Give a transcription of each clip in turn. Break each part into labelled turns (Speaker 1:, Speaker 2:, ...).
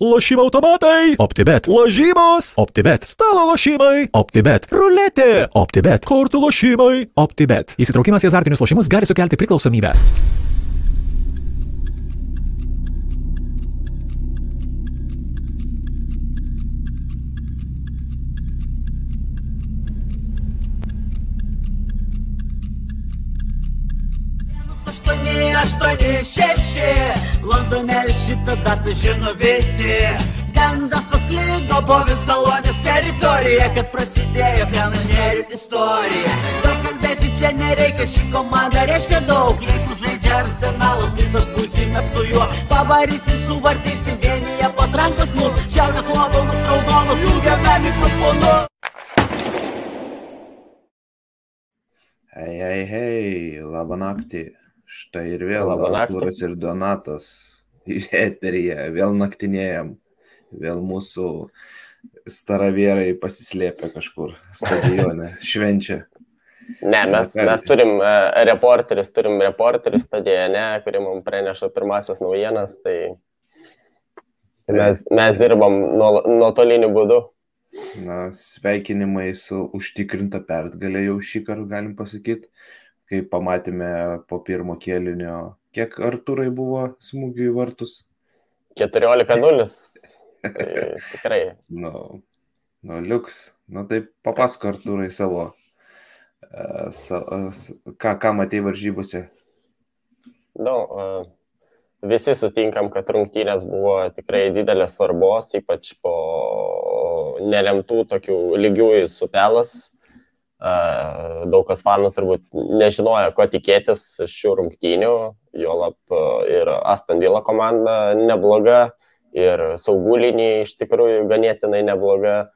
Speaker 1: Lošimo automatai. OptiBet. Lažybos. OptiBet. Stalo lošimai. OptiBet. Ruletė. OptiBet. Kortų lošimai. OptiBet. Įsitraukimas į azartinius lošimus gali sukelti priklausomybę.
Speaker 2: Aštuoni, šeši. Londone šitą datą žino visi. Gandas pasklido po visą Lonės teritoriją, kad prasidėjo kanonierių istorija. Daug kalbėti čia nereikia, ši komanda reiškia daug. Jeigu žaidžia arsenalas, visas būsime su juo. Pavarysim, suvartysim vienyje patrankos mūsų. Šiaurės lobomus raudonus, jungiame mikrofonu.
Speaker 3: Hei, hei, hei, labą naktį. Štai ir vėl. Artūras ir Donatas į eteryje, vėl naktinėjam, vėl mūsų staravierai pasislėpia kažkur stadione, švenčia.
Speaker 4: Ne, mes, mes turim uh, reporterius, turim reporterius stadione, kurie mums praneša pirmasis naujienas, tai mes, mes dirbam nuo- nuotoliniu būdu.
Speaker 3: Na, sveikinimai su užtikrinta pergalė jau šį kartą galim pasakyti, kai pamatėme po pirmo kėlinio, kiek Artūrai buvo smūgių į vartus.
Speaker 4: 14-0. Tai tikrai.
Speaker 3: Nu, nu, liuks. Nu, tai papasako Artūrai savo, uh, sa, uh, ką, ką matei varžybose.
Speaker 4: Nu, uh, visi sutinkam, kad rungtynės buvo tikrai didelės svarbos, ypač po nelemtų tokių lygiųjų supelas. Uh, daug kas fanų turbūt nežinojo, ko tikėtis šių rungtynių, jo lab ir Aston Villa komanda nebloga, ir saugų linija iš tikrųjų ganėtinai nebloga,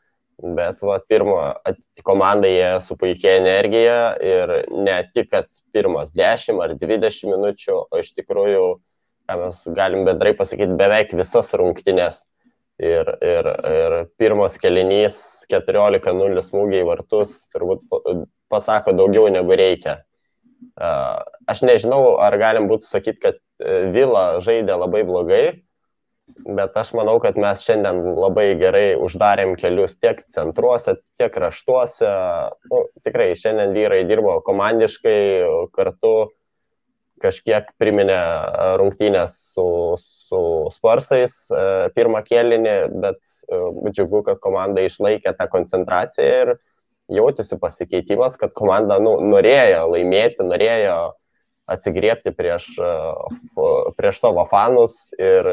Speaker 4: bet va, pirmo at- komanda jie su puikia energija ir ne tik, kad pirmas 10 ar 20 minučių, o iš tikrųjų, ką mes galim bendrai pasakyti, beveik visas rungtynės. Ir, ir, ir pirmas kelinys 14-0 smūgiai vartus turbūt pa- pasako daugiau negu reikia. Aš nežinau, ar galim būtų sakyti, kad e, Vila žaidė labai blogai, bet aš manau, kad mes šiandien labai gerai uždarėm kelius tiek centruose, tiek kraštuose. Nu, tikrai šiandien vyrai dirbo komandiškai kartu, kažkiek priminė rungtynės su, su Sparsais e, pirmą kėlinį, bet e, džiugu, kad komanda išlaikė tą koncentraciją ir jautėsi pasikeitimas, kad komanda nu, norėjo laimėti, norėjo atsigriepti prieš, e, prieš savo fanus ir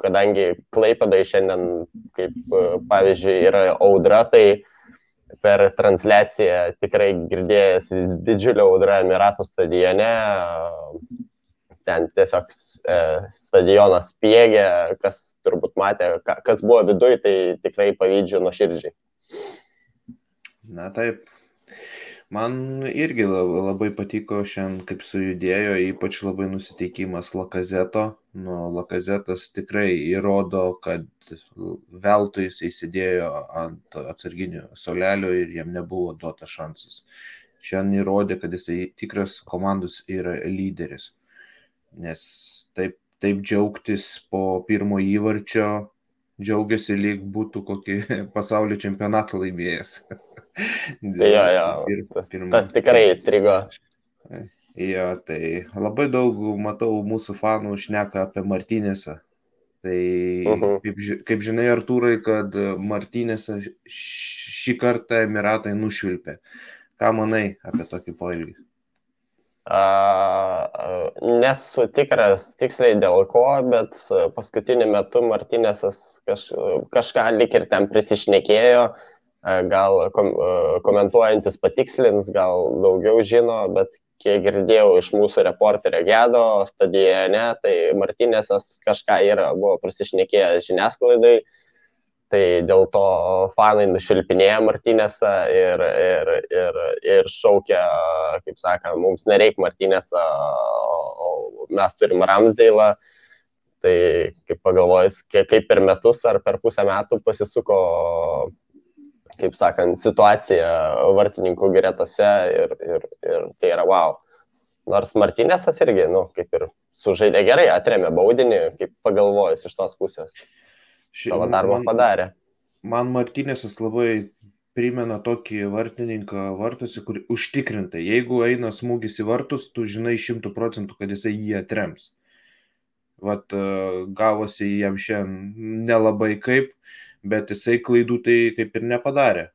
Speaker 4: kadangi Klaipėdai šiandien, kaip pavyzdžiui, yra audra, tai per transliaciją tikrai girdėjęs didžiulę audrą Emiratų stadione. Ten tiesiog e, stadionas spiegia, kas turbūt matė, ka- kas buvo viduje, tai tikrai pavydžiu nuoširdžiai.
Speaker 3: Na taip. Man irgi lab- labai patiko šiandien, kaip sujudėjo, ypač labai nusiteikimas Lakazeto. Nu, Lakazetas tikrai įrodo, kad veltui jis įsidėjo ant atsarginių solelio ir jam nebuvo duotas šansas. Šiandien įrodė, kad jisai tikras komandos yra lyderis. Nes taip, taip džiaugtis po pirmo įvarčio, džiaugiasi lyg būtų kokį pasaulio čempionatą laimėjęs.
Speaker 4: Tai jo, jo,
Speaker 3: Ir
Speaker 4: tas,
Speaker 3: pirma-
Speaker 4: tas tikrai įstrigo.
Speaker 3: Jo, tai labai daug matau mūsų fanų šneka apie Martinėsą. Tai
Speaker 4: Mhm.
Speaker 3: kaip, ži- kaip žinai, Artūrai, kad Martinėsą šį kartą Emiratai nušvilpė. Ką manai apie tokį poilgį?
Speaker 4: Nesu tikras tiksliai dėl ko, bet paskutiniu metu Martinėsas kaž, kažką lik ir ten prisišnekėjo, gal kom, komentuojantis patikslins, gal daugiau žino, bet kiek girdėjau iš mūsų reporterio Gedo stadione, tai Martinėsas kažką yra, buvo prisišnekėjęs žiniasklaidai, tai dėl to fanai nušilpinėja Martinėsą ir, ir, ir, ir šaukia, kaip sakant, mums o, o mes turim Ramsdėlą. Tai kaip pagalvojus, kaip per metus ar per pusę metų pasisuko, kaip sakant, situacija vartininkų gretose ir, ir, ir tai yra wow. Nors Martinėsas irgi, nu, kaip ir sužaidė gerai, atremė baudinį, kaip pagalvojus iš tos pusės. Savo darbą
Speaker 3: man,
Speaker 4: padarė.
Speaker 3: Man Martinėsas labai primena tokį vartininką vartuose, kur užtikrintai, jeigu eina smūgis į vartus, tu žinai šimtų procentų, kad jisai jį atrems. Vat e, gavosi jam šiandien nelabai kaip, bet jisai klaidų tai kaip ir nepadarė.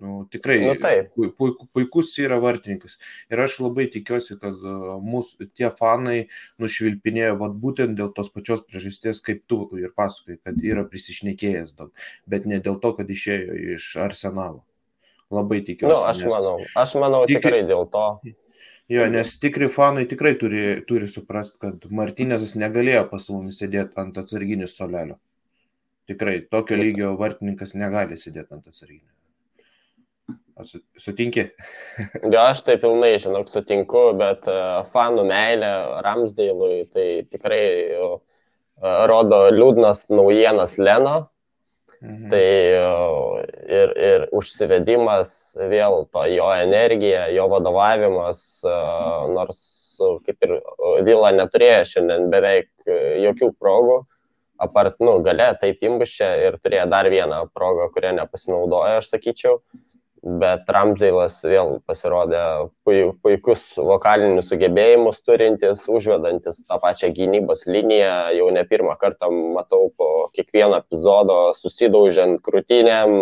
Speaker 3: Nu, tikrai
Speaker 4: Nu, taip.
Speaker 3: puik, puikus yra vartininkas. Ir aš labai tikiuosi, kad e, mūsų tie fanai nušvilpinėjo vat, būtent dėl tos pačios priežasties, kaip tu ir pasakai, kad yra prisišnekėjęs daug, bet ne dėl to, kad išėjo iš arsenalo. Labai tikiuosi.
Speaker 4: Nu, aš manau, aš manau
Speaker 3: Tik-
Speaker 4: tikrai dėl to.
Speaker 3: Jo, nes tikri fanai tikrai turi, turi suprasti, kad Martinėzas negalėjo pas mumis sėdėti ant atsarginių solelio. Tikrai, tokio lygio vartininkas negali sėdėti ant atsarginių. Sutinki?
Speaker 4: Ja, aš tai pilnai, žinok, sutinku, bet e, fanų meilė Ramsdėlui tai tikrai e, rodo liūdnas naujienas Leno.
Speaker 3: Mhm.
Speaker 4: Tai e, ir, ir užsivedimas vėl to jo energija, jo vadovavimas, nors kaip ir Vila neturėjo šiandien beveik jokių progų, apart, nu, gale taip imbušė ir turėjo dar vieną progą, kurią nepasinaudojo, aš sakyčiau. Bet Ramsdėlas vėl pasirodė pui- puikus vokalinius sugebėjimus turintis, užvedantis tą pačią gynybos liniją. Jau ne pirmą kartą matau po kiekvieno epizodo susidaužiant krūtinėm,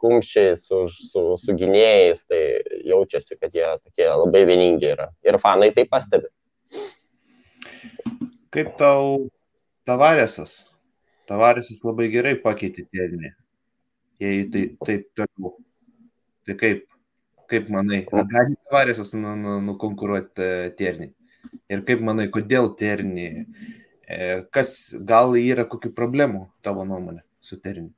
Speaker 4: kumščiai su, su, su gynėjais, tai jaučiasi, kad jie tokie labai vieningi yra. Ir fanai tai pastebi.
Speaker 3: Kaip tau Tavarėsas? Tavarėsas labai gerai pakeitė tėvinį. Jei tai taip toliau. Tai kaip, kaip manai, ar gali Tavarėsas nu, nu, nukonkuruoti e, tėrnį? Ir kaip manai, kodėl tėrnį? E, kas gal yra kokių problemų tavo nuomonė su tėrniu?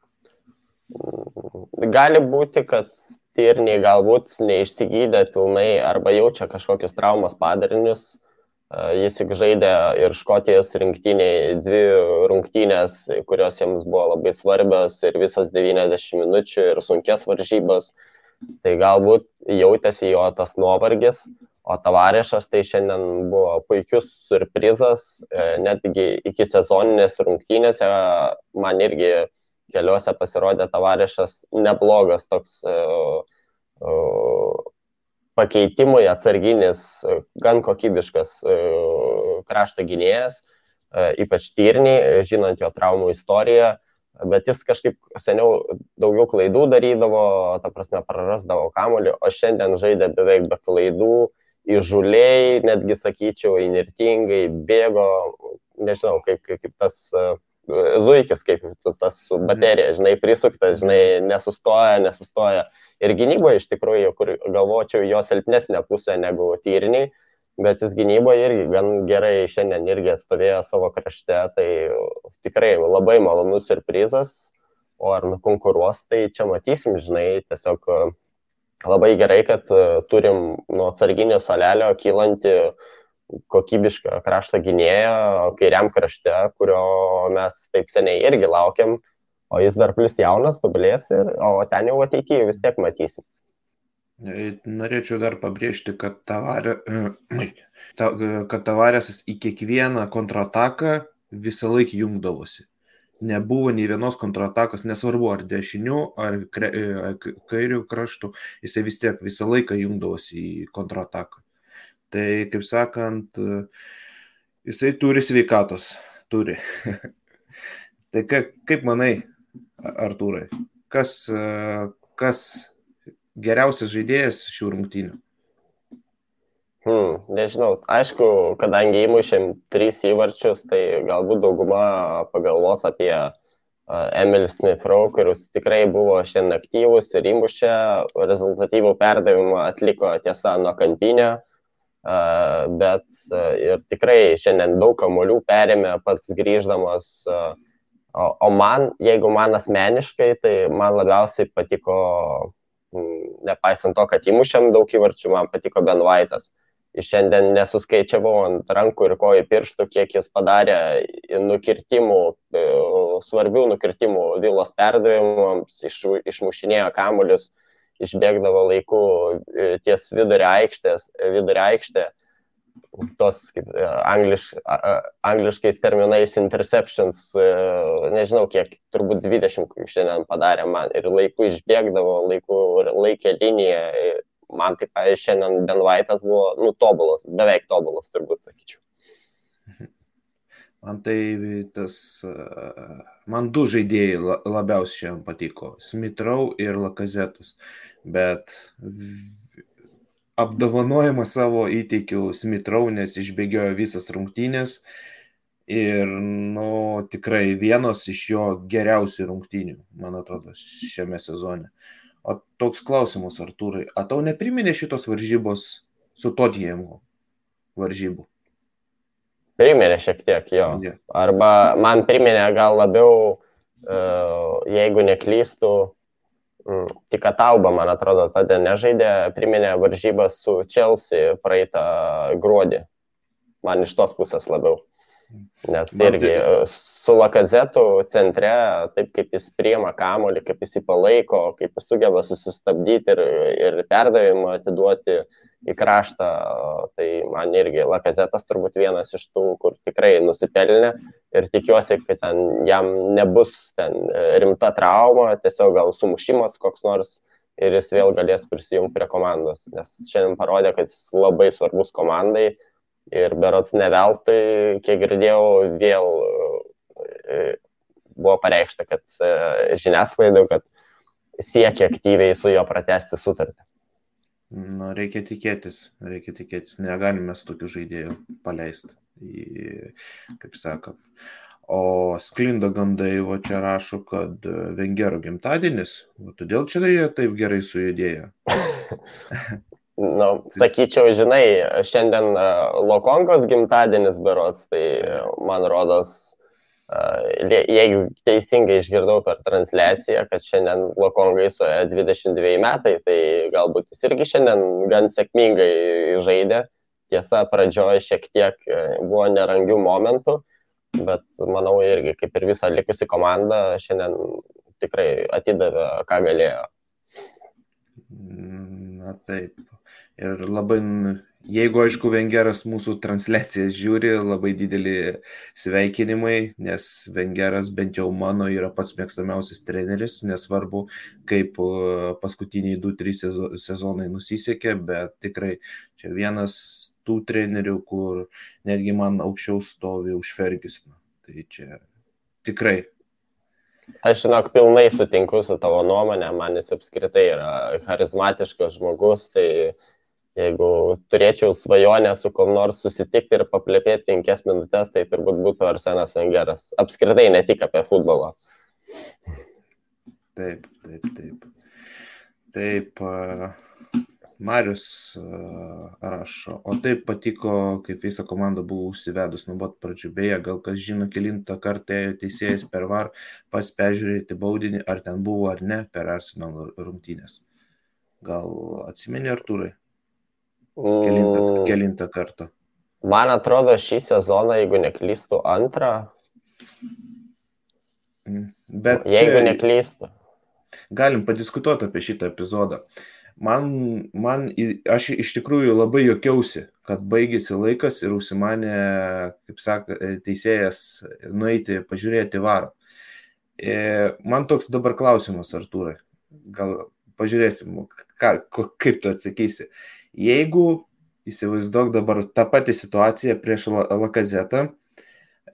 Speaker 4: Gali būti, kad tyrniai galbūt neišsigydė pilnai arba jaučia kažkokius traumas padarinius. E, Jis juk žaidė ir Škotijos rinktiniai dvi rungtynės, kurios jiems buvo labai svarbios ir visas 90 minučių ir sunkės varžybos. Tai galbūt jautėsi jo tas nuovargis, o tavarešas tai šiandien buvo puikius surprizas, e, netgi iki sezoninės rungtynėse man irgi keliuose pasirodė tavarešas neblogas toks e, e, pakeitimui atsarginis, gan kokybiškas e, krašto gynėjas, ypač tyrniai, žinant jo traumų istoriją, bet jis kažkaip seniau daugiau klaidų darydavo, ta prasme prarasdavo kamuolį, o šiandien žaidė beveik be klaidų, įžuliai, netgi sakyčiau, inirtingai, bėgo, nežinau, kaip, kaip, kaip tas e, zuikis, kaip tas su baterija, žinai, prisuktas, žinai, nesustoja, nesustoja. Ir gynyboje iš tikrųjų, kur galvočiau, jo silpnesnė pusė negu tyriniai, bet jis gynyboje irgi gan gerai šiandien irgi atstovėjo savo krašte, tai tikrai labai malonus surprizas, o ar nukonkuruos, tai čia matysim, žinai, tiesiog e, labai gerai, kad e, turim nuo atsarginio salelio kylanti kokybišką krašto gynėją kairiam krašte, kurio mes taip seniai irgi laukiam, o jis dar plus jaunas, tobulės, ir, o ten jau ateityje vis tiek matysim.
Speaker 3: Norėčiau dar pabrėžti, kad, tavarė, ta, kad tavarėsas į kiekvieną kontrataką visą laiką jungdavosi. Nebuvo nei vienos kontratakos, nesvarbu ar dešinių, ar kre, e, ar kairių kraštų, jisai vis tiek visą laiką jungdavosi į kontrataką. Tai, kaip sakant, e, jisai turi sveikatos, turi. tai kaip, kaip manai, Artūrai, kas, e, kas geriausias žaidėjas šių rungtynių?
Speaker 4: Hmm, nežinau, aišku, kadangi įmušėm trys įvarčius, tai galbūt dauguma pagalvos apie uh, Emil Smith Rowe, kuris tikrai buvo šiandien aktyvus ir įmušė, rezultatyvų perdavimą atliko tiesa nuo kampinio, bet ir tikrai šiandien daug kamolių perėmė pats grįždamas. O, o man, jeigu man asmeniškai, tai man labiausiai patiko, nepaisant to, kad įmušėm daug įvarčių, man patiko Ben Vaitas ir šiandien nesuskaičiavau ant rankų ir kojų pirštų, kiek jis padarė nukirtimų, e, svarbių nukirtimų vilos perdavimams, iš, išmušinėjo kamuolius, išbėgdavo laiku e, ties vidurio aikštės, vidurio aikštė. Tos kaip, e, angliš, angliškais terminais interceptions, e, nežinau kiek, turbūt 20 šiandien padarė man ir laiku išbėgdavo, laiku laikė liniją. Man taip, šiandien Ben Vaitas buvo, nu, tobulas, beveik tobulas, turbūt sakyčiau.
Speaker 3: Man tai tas, man du žaidėjai labiausiai šiandien patiko - Smithrow ir Lakazetus, bet apdovanojimą savo įteikiau Smithrow, nes išbėgiojo visas rungtynės ir, nu, tikrai vienos iš jo geriausių rungtynių, man atrodo, šiame sezone. O toks klausimas, Artūrai, ar tau nepriminė šitos varžybos su Totjemu varžybų?
Speaker 4: Priminė šiek tiek jo. Arba man priminė gal labiau, e, jeigu neklystu, tik Atauba, man atrodo, tada nežaidė, priminė varžybas su Chelsea praeitą gruodį. Man iš tos pusės labiau. Nes irgi e, su Lakazetu centre, taip kaip jis priema kamolį, kaip jis jį palaiko, kaip jis sugeba susistabdyti ir, ir perdavimą atiduoti į kraštą, tai man irgi Lakazetas turbūt vienas iš tų, kur tikrai nusipelnė. Ir tikiuosi, kad ten jam nebus ten e, rimta trauma, tiesiog gal sumušimas koks nors ir jis vėl galės prisijungti prie komandos, nes šiandien parodė, kad jis labai svarbus komandai. Ir berots neveltui, kiek girdėjau, vėl e, buvo pareikšta, kad e, žiniasklaidai, kad siekia aktyviai su juo pratesti sutartį.
Speaker 3: Nu, reikia tikėtis, reikia tikėtis, negalime tokių žaidėjų paleisti, kaip sakant. O sklinda gandai, o čia rašo, kad Vengero gimtadienis, o todėl čia jie taip gerai sujudėjo.
Speaker 4: Nu, sakyčiau, žinai, šiandien e, Lokongos gimtadienis berots, tai man rodos, e, jeigu teisingai išgirdau per transliaciją, kad šiandien Lokongai suoja 22 metai, tai galbūt jis irgi šiandien gan sėkmingai žaidė. Tiesa, pradžioje šiek tiek e, buvo nerangių momentų, bet manau irgi, kaip ir visa likusi komanda, šiandien tikrai atidavė, ką galėjo.
Speaker 3: Na taip, Ir labai, jeigu aišku, Vengeras mūsų transliacijas žiūri, labai dideli sveikinimai, nes Vengeras bent jau mano yra pats mėgstamiausias treneris, nesvarbu, kaip paskutiniai 2-3 sezonai nusisekė, bet tikrai čia vienas tų trenerių, kur netgi man aukščiau stovi už Fergusoną. Tai čia tikrai.
Speaker 4: Aš žinok, pilnai sutinku su tavo nuomonė, man jis apskritai yra charizmatiškas žmogus, tai Jeigu turėčiau svajonę su kom nors susitikti ir paplepėti penkias minutės, tai turbūt būtų Arsenas Vengeras. Apskritai ne tik apie futbolą.
Speaker 3: Taip, taip, taip. Taip, Marius rašo, o taip patiko, kaip visa komanda buvo užsivedus nuo pat pradžių. Beje, gal kas žino, kilintą kartą teisėjas per var pas peržiūrėti baudinį, ar ten buvo ar ne per Arsenal rungtynės. Gal atsimeni, Artūrai? Kelintą, kelintą kartą?
Speaker 4: Man atrodo, šį sezoną, jeigu neklystu, antrą.
Speaker 3: Mm. Bet
Speaker 4: jeigu neklystu.
Speaker 3: Galim padiskutuoti apie šitą epizodą. Man, man, aš iš tikrųjų labai jokiausi, kad baigėsi laikas ir užsimanė, kaip sako, teisėjas nueiti pažiūrėti varą. E, man toks dabar klausimas, Artūrai. Gal pažiūrėsim, ką, kaip tu atsakysi. Jeigu įsivaizduok dabar tą patį situaciją prieš Lakazetą,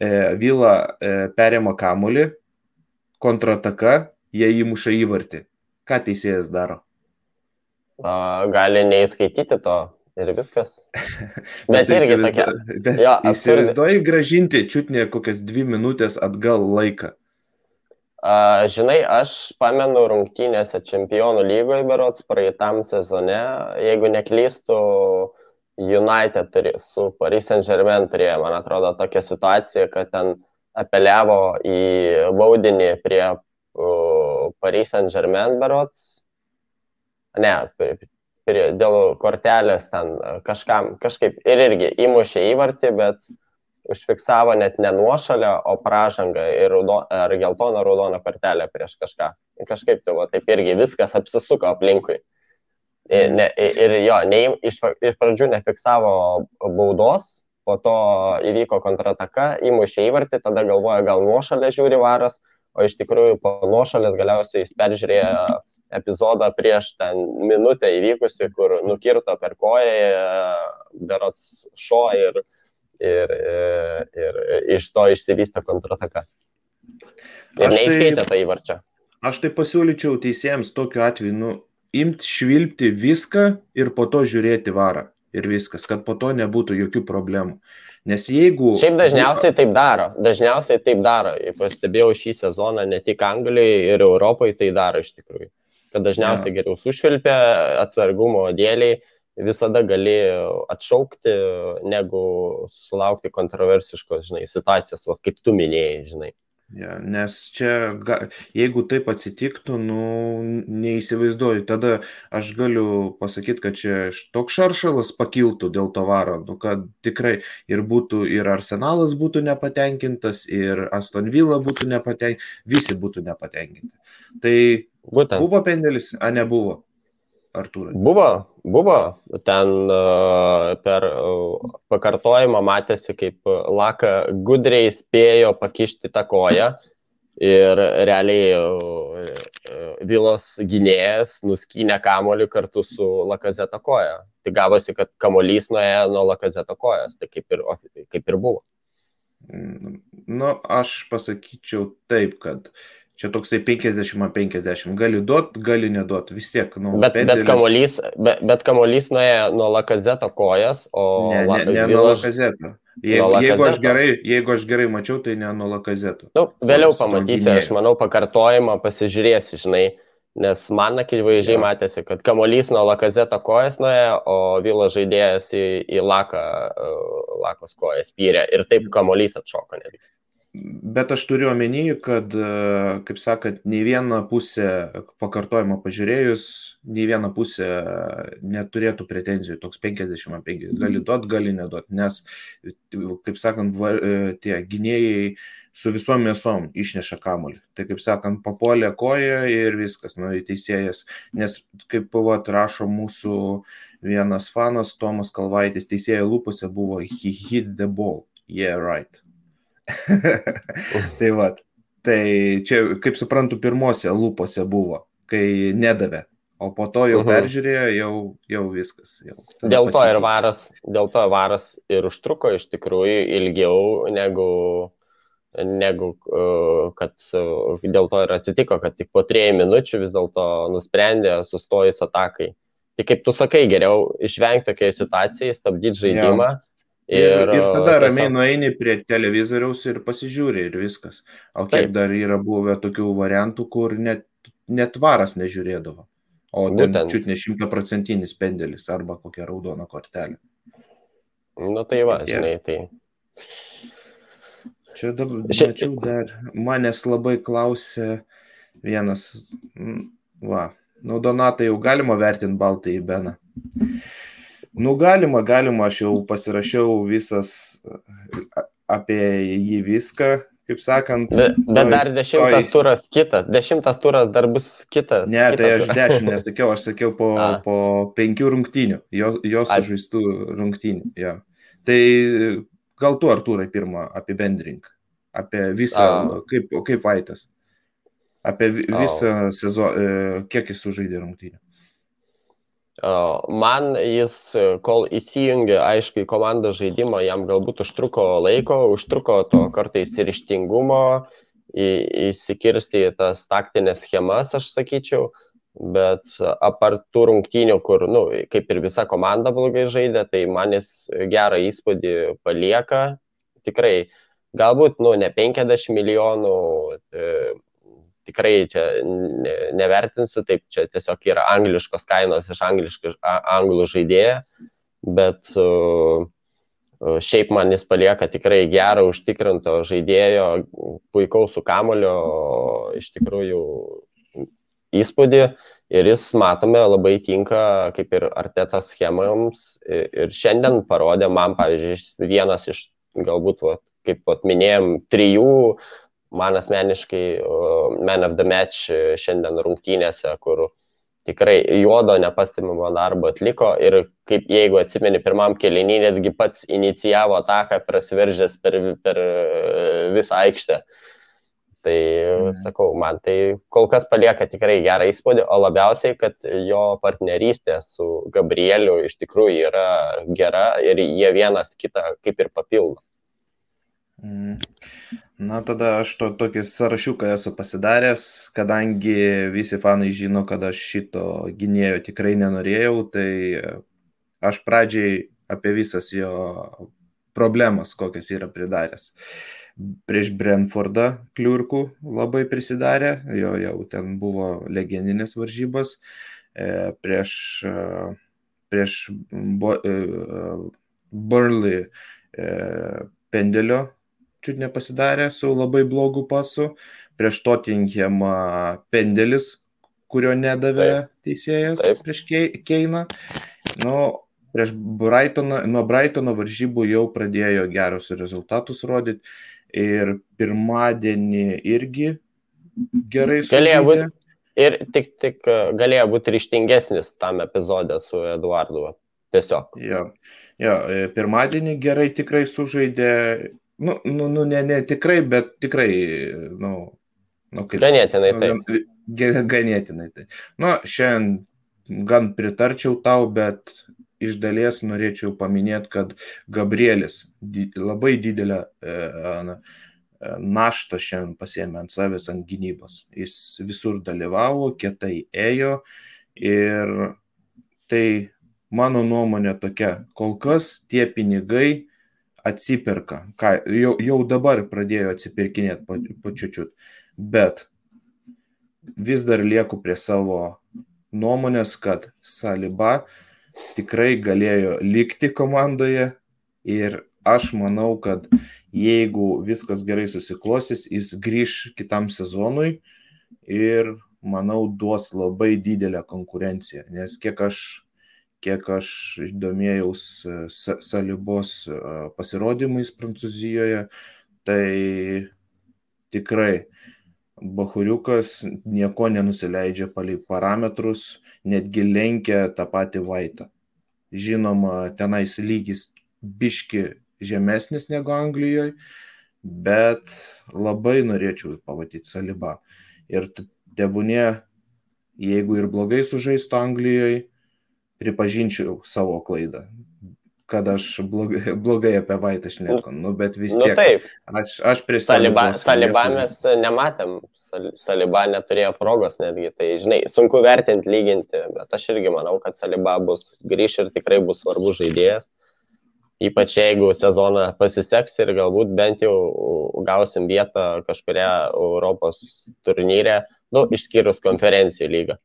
Speaker 3: e, Vila e, perėmė kamulį, kontrataka, jie įmuša įvartį. Ką teisėjas daro?
Speaker 4: A, gali neįskaityti to ir viskas.
Speaker 3: Bet, bet irgi tokia. Bet jo, įsivaizduoji gražinti čiutnė kokias dvi minutės atgal laiką.
Speaker 4: A, žinai, aš pamenu rungtynėse Čempionų lygoje berots praeitam sezone, jeigu neklystu, United turi, su Paris Saint-Germain turėjo, man atrodo, tokią situaciją, kad ten apeliavo į baudinį prie uh, Paris Saint-Germain berots. Ne, prie, prie, dėl kortelės ten kažkam, kažkaip ir irgi įmušė įvartį, bet uh, užfiksavo net ne nuošalę, o pražangą ir raudo, ar geltoną raudoną kortelę prieš kažką. Kažkaip tai, va, taip irgi viskas apsisuko aplinkui. Ir, ne, ir jo, ne, iš, iš pradžių nefiksavo baudos, po to įvyko kontrataka, įmušė įvartį, tada galvoja, gal nuošalė žiūri varas, o iš tikrųjų po nuošalės galiausiai jis peržiūrėjo epizodą prieš ten minutę įvykusi, kur nukirto per koją, berots šo ir, ir, ir, ir iš to išsivystė kontrataka. Ir
Speaker 3: tai-
Speaker 4: neiškeitė tai įvarčio.
Speaker 3: Aš tai pasiūlyčiau teisėjams tokiu atveju, nu, imti švilpti viską ir po to žiūrėti varą. Ir viskas, kad po to nebūtų jokių problemų. Nes jeigu...
Speaker 4: Šiaip dažniausiai taip daro. Dažniausiai taip daro. Pastebėjau šį sezoną ne tik Anglijoje ir Europoje tai daro iš tikrųjų. Kad dažniausiai ja. geriau sušvilpia atsargumo dėliai, visada gali atšaukti, negu sulaukti kontroversiškos, žinai, situacijos, va, kaip tu minėjai, žinai.
Speaker 3: Ja, nes čia, ga, jeigu taip atsitiktų, nu, neįsivaizduoju, tada aš galiu pasakyti, kad čia toks šaršalas pakiltų dėl to varo, nu, kad tikrai ir būtų, ir Arsenalas būtų nepatenkintas, ir Aston Villa būtų nepatenkintas, visi būtų nepatenkinti. Tai
Speaker 4: Būtent.
Speaker 3: buvo pendelis, a nebuvo, Artūrai.
Speaker 4: Buvo, buvo. Ten uh, per uh, pakartojimą matėsi, kaip Laka gudriai spėjo pakišti tą koją ir realiai uh, Vilos gynėjas nuskynė kamolį kartu su Lakazeto koja. Tai gavosi, kad kamolys nuėjo nuo Lakazeto kojas, tai kaip ir, kaip ir buvo.
Speaker 3: Nu, aš pasakyčiau taip, kad čia toksai 50-50, gali duot, gali neduot, vis tiek. Nu,
Speaker 4: bet, pendelis... bet, kamuolys, bet, bet kamuolys nuėjo nuo Lakazeto kojas, o...
Speaker 3: Ne, ne, ne nuo Lakazeto. Jeigu, nuo jeigu, aš gerai, jeigu aš gerai mačiau, tai ne nuo Lakazeto.
Speaker 4: Nu, vėliau pamatysi, aš manau, pakartojimą pasižiūrėsi, žinai, nes man akivaizdžiai ja. matėsi, kad kamuolys nuo Lakazeto kojas nuėjo, o Vilo žaidėjas į, į Laką, uh, Lakos kojas pyrė ir taip kamuolys atšoko netgi.
Speaker 3: Bet aš turiu omeny, kad, kaip sakant, nei viena pusė pakartojimo pažiūrėjus, nei viena pusė neturėtų pretenzijų, toks 50-50, gali duot, gali neduot, nes, kaip sakant, va, tie gynėjai su visom mėsom išneša kamuolį. Tai, kaip sakant, papuolė koja ir viskas, nu, teisėjas, nes, kaip pavat rašo mūsų vienas fanas, Tomas Kalvaitis, teisėjo lūpose buvo, he hit the ball, yeah, right tai va, tai čia, kaip suprantu, pirmose lūpose buvo, kai nedavė, o po to jau uh -huh. peržiūrėjo, jau, jau viskas. Jau
Speaker 4: dėl to ir varas, dėl to varas ir užtruko iš tikrųjų ilgiau negu negu kad dėl to ir atsitiko, kad tik po trejų minučių vis dėlto nusprendė sustojus atakai. Tai kaip tu sakai, geriau išvengti tokiai situacijai, stabdyti žaidimą, ja.
Speaker 3: Ir, ir, ir tada ramiai nueini prie televizoriaus ir pasižiūri ir viskas. O kiek Taip. dar yra buvę tokių variantų, kur net, net varas nežiūrėdavo. O ten čiut ne šimtaprocentinis pendelis arba kokia raudona kortelė.
Speaker 4: Nu tai va, tai žinai, tai.
Speaker 3: Čia dabar, mačiau dar, manęs labai klausė vienas, va, nu Donatai jau galima vertinti baltą į Beną. Nu, galima, galima, aš jau pasirašiau visas apie jį viską, kaip sakant.
Speaker 4: Bet, bet dar dešimtas toj... turas kitas, dešimtas turas dar bus kitas.
Speaker 3: Ne, kitas tai aš turas. dešimt nesakiau, aš sakiau po, A. po penkių rungtynių, jo, jos sužaistų rungtynių. Jo. Tai gal tu, Artūrai, pirmą apibendrink apie visą, A. kaip, kaip Vaitas, apie visą sezoną, kiek jis sužaidė rungtynių.
Speaker 4: Man jis, kol įsijungė, aišku, į komandos žaidimą, jam galbūt užtruko laiko, užtruko to kartais ir ištingumo, įsikirsti į tas taktinės schemas, aš sakyčiau, bet apart tų rungtynių, kur, nu, kaip ir visa komanda blogai žaidė, tai man jis gerą įspūdį palieka, tikrai, galbūt, nu, ne 50 milijonų, tikrai čia ne, nevertinsiu, taip čia tiesiog yra angliškos kainos iš angliškų, anglų žaidėjo, bet uh, šiaip man jis palieka tikrai gerą užtikrinto žaidėjo, puikaus su kamulio, iš tikrųjų įspūdį. Ir jis, matome, labai tinka kaip ir artetas schemams ir šiandien parodė man, pavyzdžiui, vienas iš galbūt, va, kaip pat minėjom, trijų man asmeniškai Man of the Match šiandien rungtynėse, kur tikrai juodo nepastebimo darbo atliko ir kaip jeigu atsimeni pirmam kelinį, netgi pats inicijavo ataką prasiveržęs per, per visą aikštę. Tai mhm. sakau, man tai kol kas palieka tikrai gerą įspūdį, o labiausiai, kad jo partnerystė su Gabrieliu iš tikrųjų yra gera ir jie vienas kitą kaip ir papildo.
Speaker 3: Na, tada aš to tokį sąrašiuką esu pasidaręs, kadangi visi fanai žino, kad aš šito gynėjo tikrai nenorėjau, tai aš pradžiai apie visas jo problemas, kokias yra pridaręs. Prieš Brentfordą kliurkų labai prisidarė, jo jau ten buvo legendinės varžybos, prieš, prieš Burnley pendelio čiut nepasidarė su labai blogu pasu. Prieš Tottenhamą pendelis, kurio nedavė taip, teisėjas taip. prieš Keiną. Nu, prieš Brightoną, nuo Brightono varžybų jau pradėjo gerus rezultatus rodyti. Ir pirmadienį irgi gerai
Speaker 4: būti. Ir tik, tik galėjo būti ryštingesnis tam epizodė su Eduardu. Tiesiog.
Speaker 3: Jo, jo, pirmadienį gerai tikrai sužaidė Nu, nu, nu ne, ne tikrai, bet tikrai, nu,
Speaker 4: nu kaip. Ganėtinai
Speaker 3: tai. Ganėtinai tai. Nu, šiandien gan pritarčiau tau, bet iš dalies norėčiau paminėti, kad Gabrielis labai didelę e, e, naštą šiandien pasėmė ant savęs ant gynybos. Jis visur dalyvavo, kietai ėjo ir tai mano nuomonė tokia, kol kas tie pinigai atsiperka, ką jau, jau dabar pradėjo atsipirkinėti po, po čiučiut, bet vis dar lieku prie savo nuomonės, kad Saliba tikrai galėjo likti komandoje ir aš manau, kad jeigu viskas gerai susiklostys, jis grįž kitam sezonui ir manau duos labai didelę konkurenciją, nes kiek aš kiek aš domėjaus e, Salibos e, pasirodymais Prancūzijoje, tai tikrai Bahuriukas nieko nenusileidžia palei parametrus, netgi lenkia tą patį vaitą. Žinoma, tenais lygis biški žemesnis negu Anglijoje, bet labai norėčiau pamatyti Salibą. Ir tebūnė, jeigu ir blogai sužaistų Anglijoje, pripažinčiau savo klaidą, kad aš blogai, blogai apie Vaitą šneku, nu, bet vis nu, tiek. Nu, taip. Aš, aš prie
Speaker 4: Saliba, Salibą mes nematėm, Saliba neturėjo progos netgi, tai žinai, sunku vertinti, lyginti, bet aš irgi manau, kad Saliba bus grįž ir tikrai bus svarbus žaidėjas. Ypač jeigu sezoną pasiseks ir galbūt bent jau gausim vietą kažkuria Europos turnyrė, Nu, išskyrus konferencijų lygą.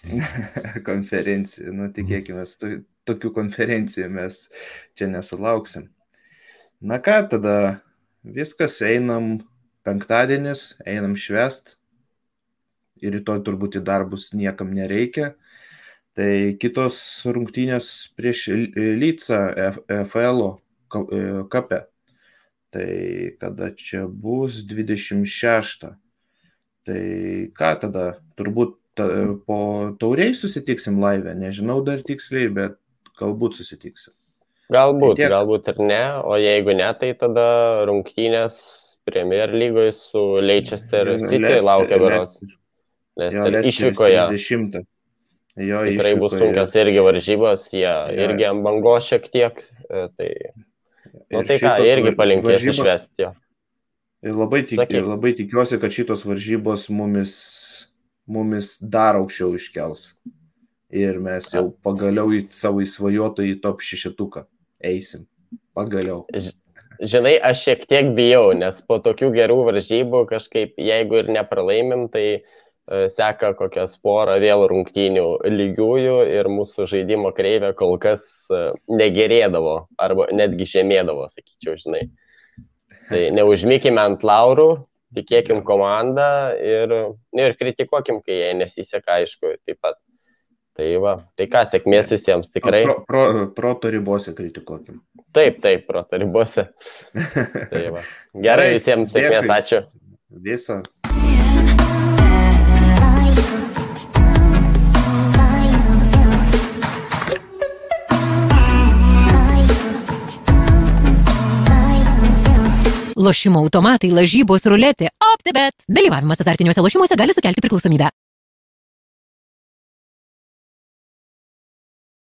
Speaker 3: konferencijų, nu tikėkime, tokių konferencijų mes čia nesulauksim. Na ką, tada viskas, einam penktadienis, einam švest. Ir rytoj turbūt į darbus niekam nereikia. Tai kitos rungtynės prieš Lycą FL kape. Tai kada čia bus 26. Tai ką tada, turbūt ta, po tauriai susitiksim laivę, nežinau dar tiksliai, bet galbūt susitiksim.
Speaker 4: Galbūt, tai galbūt ir ne, o jeigu ne, tai tada rungtynės Premier lygoje su Leicester City Leicester, laukia beros.
Speaker 3: Išvykoje. 30.
Speaker 4: Jo, Tikrai išvykoje. bus sunkios irgi varžybos, jie ja. irgi ant bangos šiek tiek. E, tai, nu, tai ką, irgi palinkės varžybos... išvesti
Speaker 3: labai, tik, ir labai tikiuosi, kad šitos varžybos mumis, mumis dar aukščiau iškels. Ir mes jau pagaliau į savo įsvajotą į top šešetuką eisim. Pagaliau.
Speaker 4: Žinai, aš šiek tiek bijau, nes po tokių gerų varžybų kažkaip, jeigu ir nepralaimim, tai uh, seka kokią sporą vėl rungtynių lygiųjų ir mūsų žaidimo kreivė kol kas uh, negerėdavo arba netgi žemėdavo, sakyčiau, žinai. Tai neužmykime ant laurų, tikėkim komandą ir, ir kritikuokim, kai jai nesiseka, aišku, taip pat. Tai va, tai ką, sėkmės visiems tikrai.
Speaker 3: Pro, pro, proto ribose kritikuokim.
Speaker 4: Taip, taip, proto ribose. tai va. Gerai, visiems sėkmės, ačiū.
Speaker 3: Visą.
Speaker 5: Lošimo automatai, lažybos, ruletė, OptiBet. Dalyvavimas azartiniuose lošimuose gali sukelti priklausomybę.